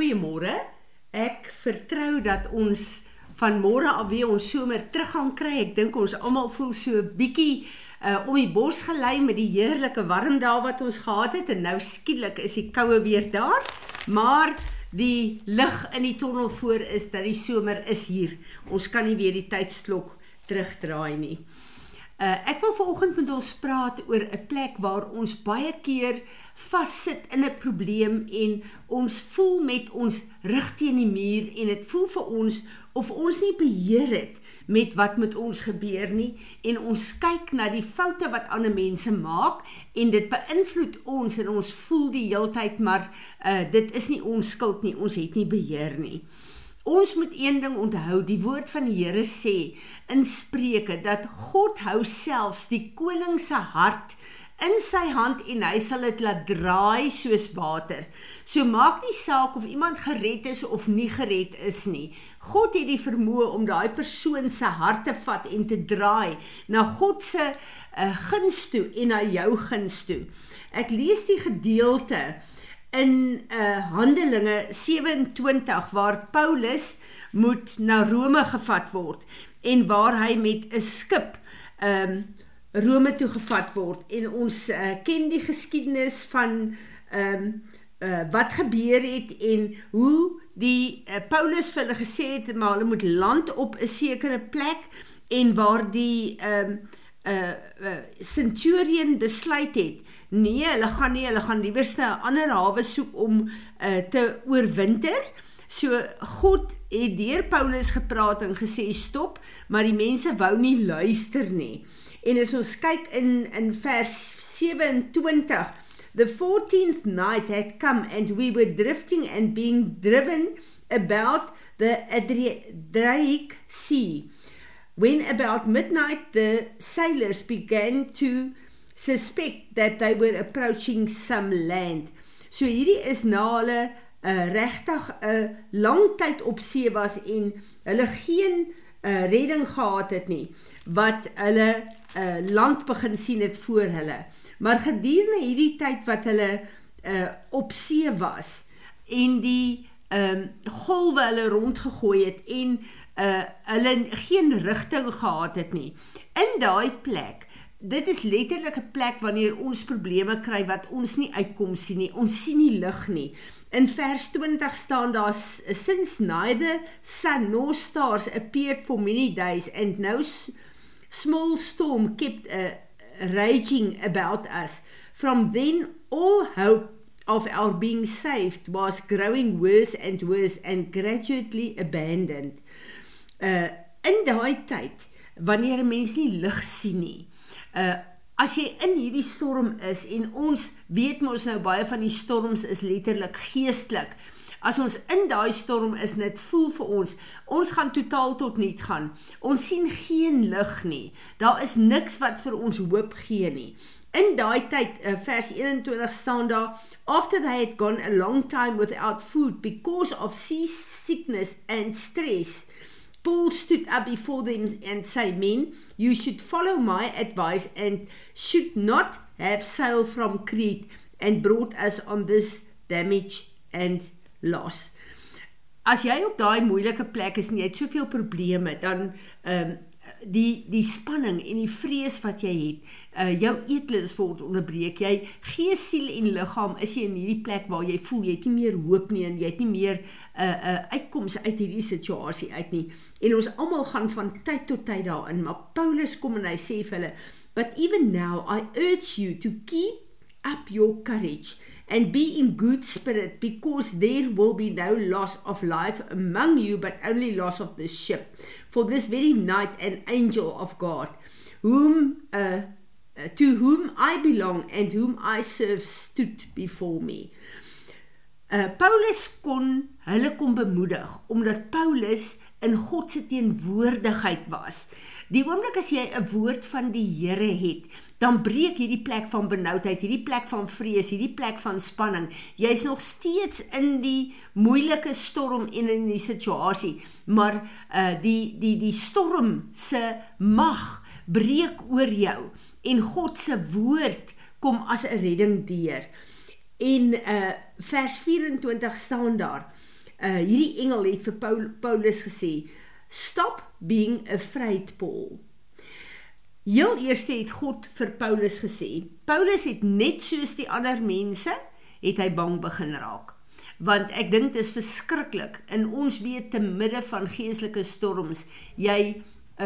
Goeiemôre. Ek vertrou dat ons van môre af weer ons somer terug gaan kry. Ek dink ons almal voel so bietjie uh om die bos gelei met die heerlike warm dae wat ons gehad het en nou skielik is die koue weer daar. Maar die lig in die tonnel voor is dat die somer is hier. Ons kan nie weer die tydsklok terugdraai nie. Uh ek wil vanoggend met ons praat oor 'n plek waar ons baie keer vassit in 'n probleem en ons voel met ons rug teen die muur en dit voel vir ons of ons nie beheer het met wat met ons gebeur nie en ons kyk na die foute wat ander mense maak en dit beïnvloed ons en ons voel die heeltyd maar uh dit is nie ons skuld nie ons het nie beheer nie. Ons moet een ding onthou, die woord van die Here sê in Spreuke dat God hou selfs die koning se hart in sy hand en hy sal dit laat draai soos water. So maak nie saak of iemand gered is of nie gered is nie. God het die vermoë om daai persoon se hart te vat en te draai na God se uh, guns toe en na jou guns toe. Ek lees die gedeelte in uh Handelinge 27 waar Paulus moet na Rome gevat word en waar hy met 'n skip um Rome toe gevat word. En ons uh, ken die geskiedenis van um uh wat gebeur het en hoe die uh, Paulus vir hulle gesê het maar hulle moet land op 'n sekere plek en waar die um uh, uh centurion besluit het Nee, hulle gaan nie, hulle gaan liewer 'n ander hawe soek om uh, te oorwinter. So God het deur Paulus gepraat en gesê stop, maar die mense wou nie luister nie. En as ons kyk in in vers 27, the 14th night had come and we were drifting and being driven about the Adriatic Sea. When about midnight the sailors began to suspect that they were approaching some land. So hierdie is na hulle 'n uh, eh, regtig 'n uh, lang tyd op see was en hulle geen uh, redding gehad het nie wat hulle uh, land begin sien het voor hulle. Maar gedurende hierdie tyd wat hulle uh, op see was en die um, golwe hulle rondgegooi het en uh, hulle geen rigting gehad het nie. In daai plek dit is letterlik 'n plek wanneer ons probleme kry wat ons nie uitkom sien nie. Ons sien nie lig nie. In vers 20 staan daar since neither sun nor stars appeared for many days and no small storm kept uh, raging about us. From then all hope of our being saved was growing worse and worse and gradually abandoned. Uh in daai tyd wanneer 'n mens nie lig sien nie uh as jy in hierdie storm is en ons weet mos nou baie van die storms is letterlik geestelik. As ons in daai storm is, net voel vir ons, ons gaan totaal tot niet gaan. Ons sien geen lig nie. Daar is niks wat vir ons hoop gee nie. In daai tyd, uh, vers 21 staan daar, after they had gone a long time without food because of seasickness and stress, Paul stood up before them and said, Men, you should follow my advice and should not have sailed from Crete and brought us on this damage and loss. As jy op daai moeilike plek is en jy het soveel probleme, dan ehm um, die die spanning en die vrees wat jy het, uh jou eetlus word onderbreek. Jy gees, siel en liggaam is jy in hierdie plek waar jy voel jy het nie meer hoop nie en jy het nie meer 'n uh, 'n uh, uitkoms uit hierdie situasie uit nie. En ons almal gaan van tyd tot tyd daarin, maar Paulus kom en hy sê vir hulle, "But even now I urge you to keep up your courage." And be in good spirit because there will be no loss of life among you but only loss of the ship. For this very night an angel of god whom uh, to whom i belong and whom i serve stood before me. Uh, paulus kon hulle kom bemoedig omdat paulus in god se teenwoordigheid was. Die oomblik as jy 'n woord van die Here het dan breek hierdie plek van benoudheid, hierdie plek van vrees, hierdie plek van spanning. Jy's nog steeds in die moeilike storm en in die situasie, maar uh die die die storm se mag breek oor jou en God se woord kom as 'n redding deur. En uh vers 24 staan daar. Uh hierdie engel het vir Paul, Paulus gesê: "Stop being afraid, Paul." Heel eers het God vir Paulus gesê. Paulus het net soos die ander mense, het hy bang begin raak. Want ek dink dit is verskriklik in ons weet te midde van geestelike storms, jy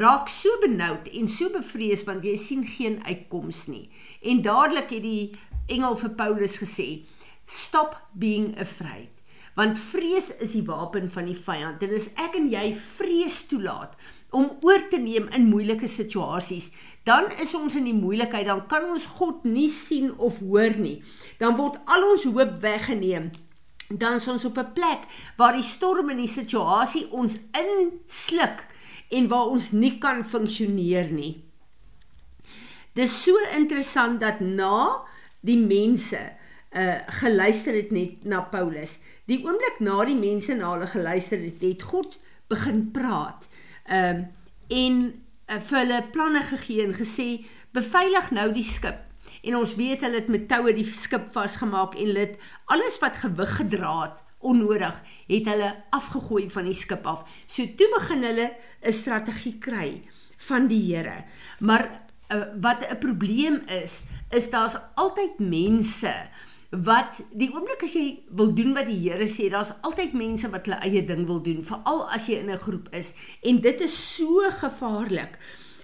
raak so benoud en so bevrees want jy sien geen uitkoms nie. En dadelik het die engel vir Paulus gesê: "Stop being afraid." Want vrees is die wapen van die vyand. Dit is ek en jy vrees toelaat om oor te neem in moeilike situasies, dan is ons in die moeilikheid, dan kan ons God nie sien of hoor nie. Dan word al ons hoop weggeneem. Dan is ons op 'n plek waar die storm en die situasie ons insluk en waar ons nie kan funksioneer nie. Dis so interessant dat na die mense uh geluister het net na Paulus. Die oomblik na die mense na hulle geluister het, het God begin praat. Um en uh, vir hulle planne gegee en gesê beveilig nou die skip. En ons weet hulle het met toue die skip vasgemaak en hulle het alles wat gewig gedra het onnodig het hulle afgegooi van die skip af. So toe begin hulle 'n strategie kry van die Here. Maar uh, wat 'n probleem is, is daar's altyd mense wat die oomblik as jy wil doen wat die Here sê, daar's altyd mense wat hulle eie ding wil doen, veral as jy in 'n groep is en dit is so gevaarlik.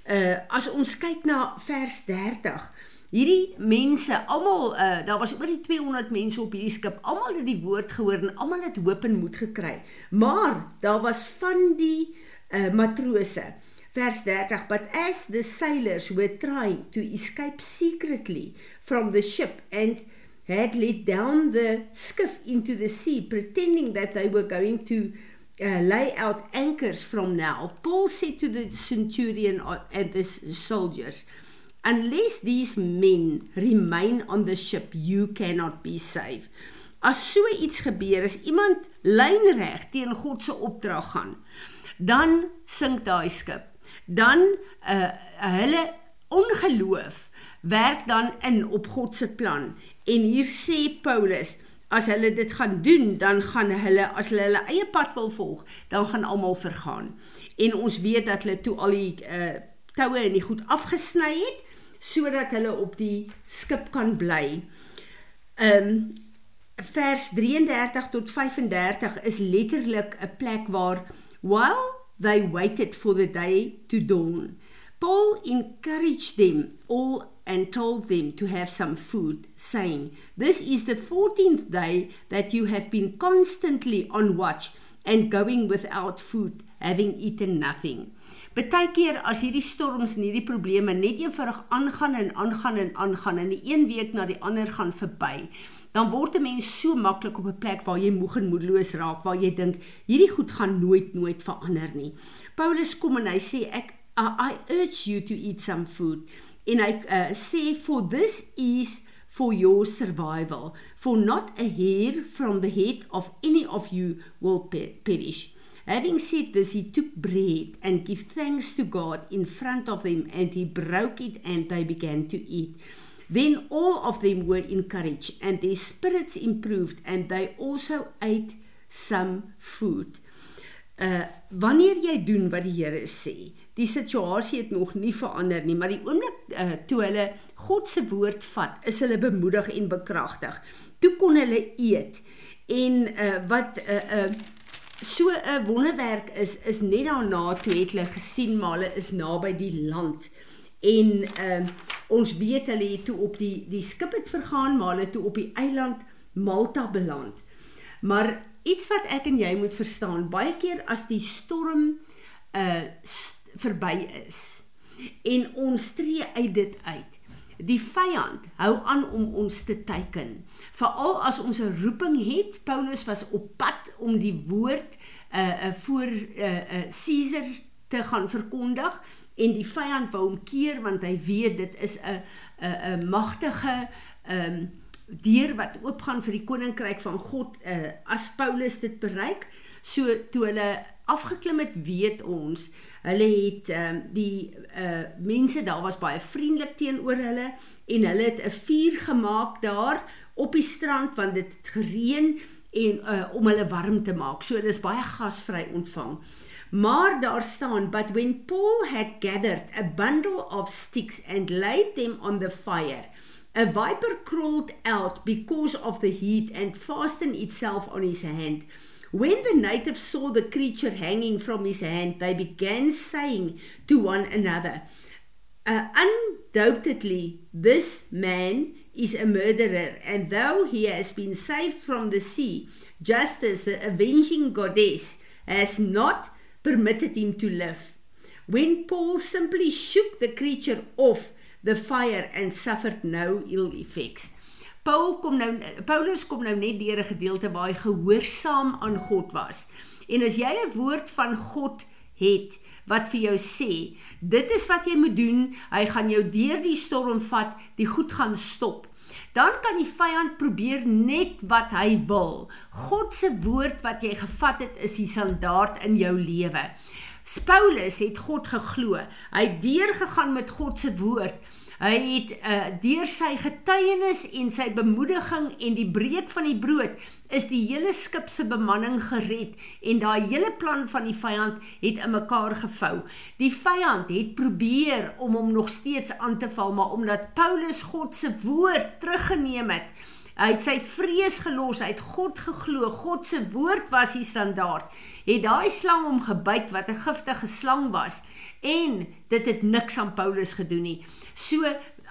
Uh as ons kyk na vers 30 Hierdie mense, almal uh daar was oor die 200 mense op hierdie skip. Almal het die woord gehoor en almal het hoop en moed gekry. Maar daar was van die uh matrose vers 30 but as the sailors were trying to escape secretly from the ship and had let down the skiff into the sea pretending that they were going to uh, lay out anchors from now Paul said to the centurion and the soldiers Unless these men remain on the ship, you cannot be saved. As so iets gebeur, as iemand lynreg teen God se opdrag gaan, dan sink daai skip. Dan uh hulle ongeloof werk dan in op God se plan. En hier sê Paulus, as hulle dit gaan doen, dan gaan hulle as hulle hulle eie pad wil volg, dan gaan almal vergaan. En ons weet dat hulle toe al die uh toue en die goed afgesny het sodat hulle op die skip kan bly. Um vers 33 tot 35 is letterlik 'n plek waar while they waited for the day to dawn Paul encouraged them all and told them to have some food saying this is the 14th day that you have been constantly on watch and going without food having eaten nothing Partykeer as hierdie storms en hierdie probleme net eenvoudig aangaan en aangaan en aangaan en die een week na die ander gaan verby, dan word 'n mens so maklik op 'n plek waar jy moeg en moedeloos raak, waar jy dink hierdie goed gaan nooit nooit verander nie. Paulus kom en hy sê ek I urge you to eat some food. En hy uh, for this is for your survival, for not a hair from the head of any of you will perish. Having said this, he took bread and gave thanks to God in front of them, and he broke it, and they began to eat. Then all of them were encouraged, and their spirits improved, and they also ate some food. Uh wanneer jy doen wat die Here sê, die situasie het nog nie verander nie, maar die oomblik uh toe hulle God se woord vat, is hulle bemoedig en bekragtig. Toe kon hulle eet. En uh wat uh uh so 'n wonderwerk is is net daarna toe het hulle gesien maar hulle is naby die land en uh, ons weet hulle het toe op die die skip het vergaan maar hulle toe op die eiland Malta beland maar iets wat ek en jy moet verstaan baie keer as die storm uh verby is en ons tree uit dit uit die vyand hou aan om ons te teiken veral as ons 'n roeping het. Paulus was op pad om die woord uh uh voor uh uh Caesar te gaan verkondig en die vyand wou hom keer want hy weet dit is 'n 'n 'n magtige um deur wat oopgaan vir die koninkryk van God uh as Paulus dit bereik. So toe hulle afgeklim het, weet ons, hulle het um die uh mense daar was baie vriendelik teenoor hulle en hulle het 'n vuur gemaak daar op die strand want dit het gereën en uh, om hulle warm te maak. So dis baie gasvry ontvang. Maar daar staan but when Paul had gathered a bundle of sticks and laid them on the fire a viper crawled out because of the heat and fastened itself on his hand. When the natives saw the creature hanging from his hand, they began saying to one another, uh, Undoubtedly, this man is a murderer, and though he has been saved from the sea, just as the avenging goddess has not permitted him to live. When Paul simply shook the creature off the fire and suffered no ill effects. Paul kom nou Paulus kom nou net deur 'n gedeelte waar hy gehoorsaam aan God was. En as jy 'n woord van God het wat vir jou sê, dit is wat jy moet doen, hy gaan jou deur die storm vat, die goed gaan stop. Dan kan die vyand probeer net wat hy wil. God se woord wat jy gevat het is die standaard in jou lewe. Paulus het God geglo. Hy het deurgegaan met God se woord. Hy het uh, deur sy getuienis en sy bemoediging en die breek van die brood is die hele skip se bemanning gered en daai hele plan van die vyand het in mekaar gevou. Die vyand het probeer om hom nog steeds aan te val, maar omdat Paulus God se woord teruggeneem het, Hy het sy vrees gelos, hy het God geglo. God se woord was die standaard. Het daai slang hom gebyt wat 'n giftige slang was en dit het niks aan Paulus gedoen nie. So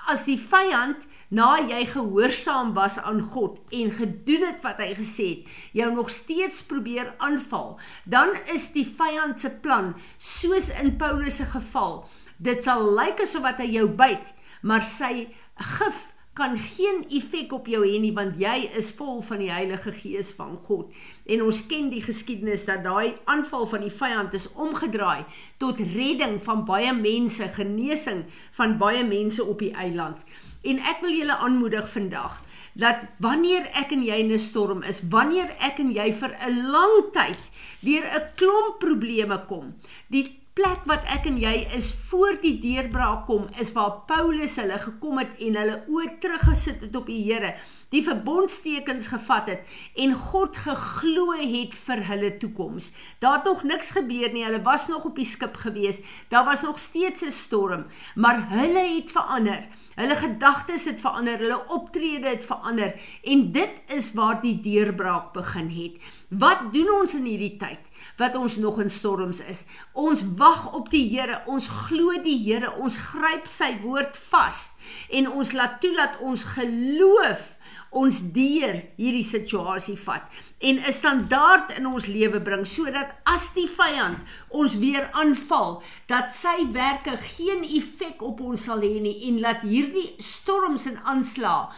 as die vyand na jy gehoorsaam was aan God en gedoen het wat hy gesê het, jou nog steeds probeer aanval, dan is die vyand se plan soos in Paulus se geval. Dit sal lyk asof wat hy jou byt, maar sy gif kan geen effek op jou hê nie want jy is vol van die Heilige Gees van God. En ons ken die geskiedenis dat daai aanval van die vyand is omgedraai tot redding van baie mense, genesing van baie mense op die eiland. En ek wil julle aanmoedig vandag dat wanneer ek en jy in 'n storm is, wanneer ek en jy vir 'n lang tyd deur 'n klomp probleme kom, die plek wat ek en jy is voor die deurbraak kom is waar Paulus hulle gekom het en hulle oë teruggesit het op die Here, die verbondstekens gevat het en God geglo het vir hulle toekoms. Daar het nog niks gebeur nie. Hulle was nog op die skip gewees. Daar was nog steeds 'n storm, maar hulle het verander. Hulle gedagtes het verander, hulle optrede het verander en dit is waar die deurbraak begin het. Wat doen ons in hierdie tyd wat ons nog in storms is? Ons wag op die Here, ons glo die Here, ons gryp sy woord vas en ons laat toe dat ons geloof ons deur hierdie situasie vat en 'n standaard in ons lewe bring sodat as die vyand ons weer aanval dat sy werke geen effek op ons sal hê nie en laat hierdie storms en aanslae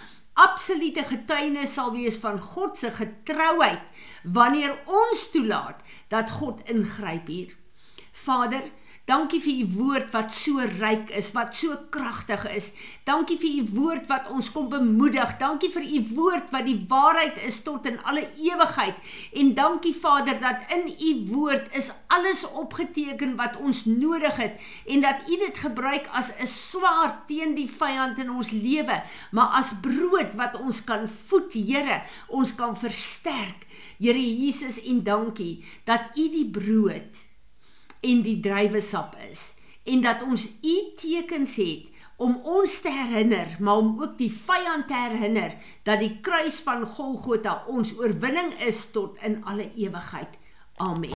absolute getuienis sal wees van God se getrouheid wanneer ons toelaat dat God ingryp hier. Vader, Dankie vir u woord wat so ryk is, wat so kragtig is. Dankie vir u woord wat ons kom bemoedig. Dankie vir u woord wat die waarheid is tot in alle ewigheid. En dankie Vader dat in u woord is alles opgeteken wat ons nodig het en dat u dit gebruik as 'n swaard teen die vyand in ons lewe, maar as brood wat ons kan voed, Here, ons kan versterk. Here Jesus en dankie dat u die brood en die druiwesap is en dat ons u tekens het om ons te herinner maar om ook die vyand te herinner dat die kruis van Golgotha ons oorwinning is tot in alle ewigheid. Amen.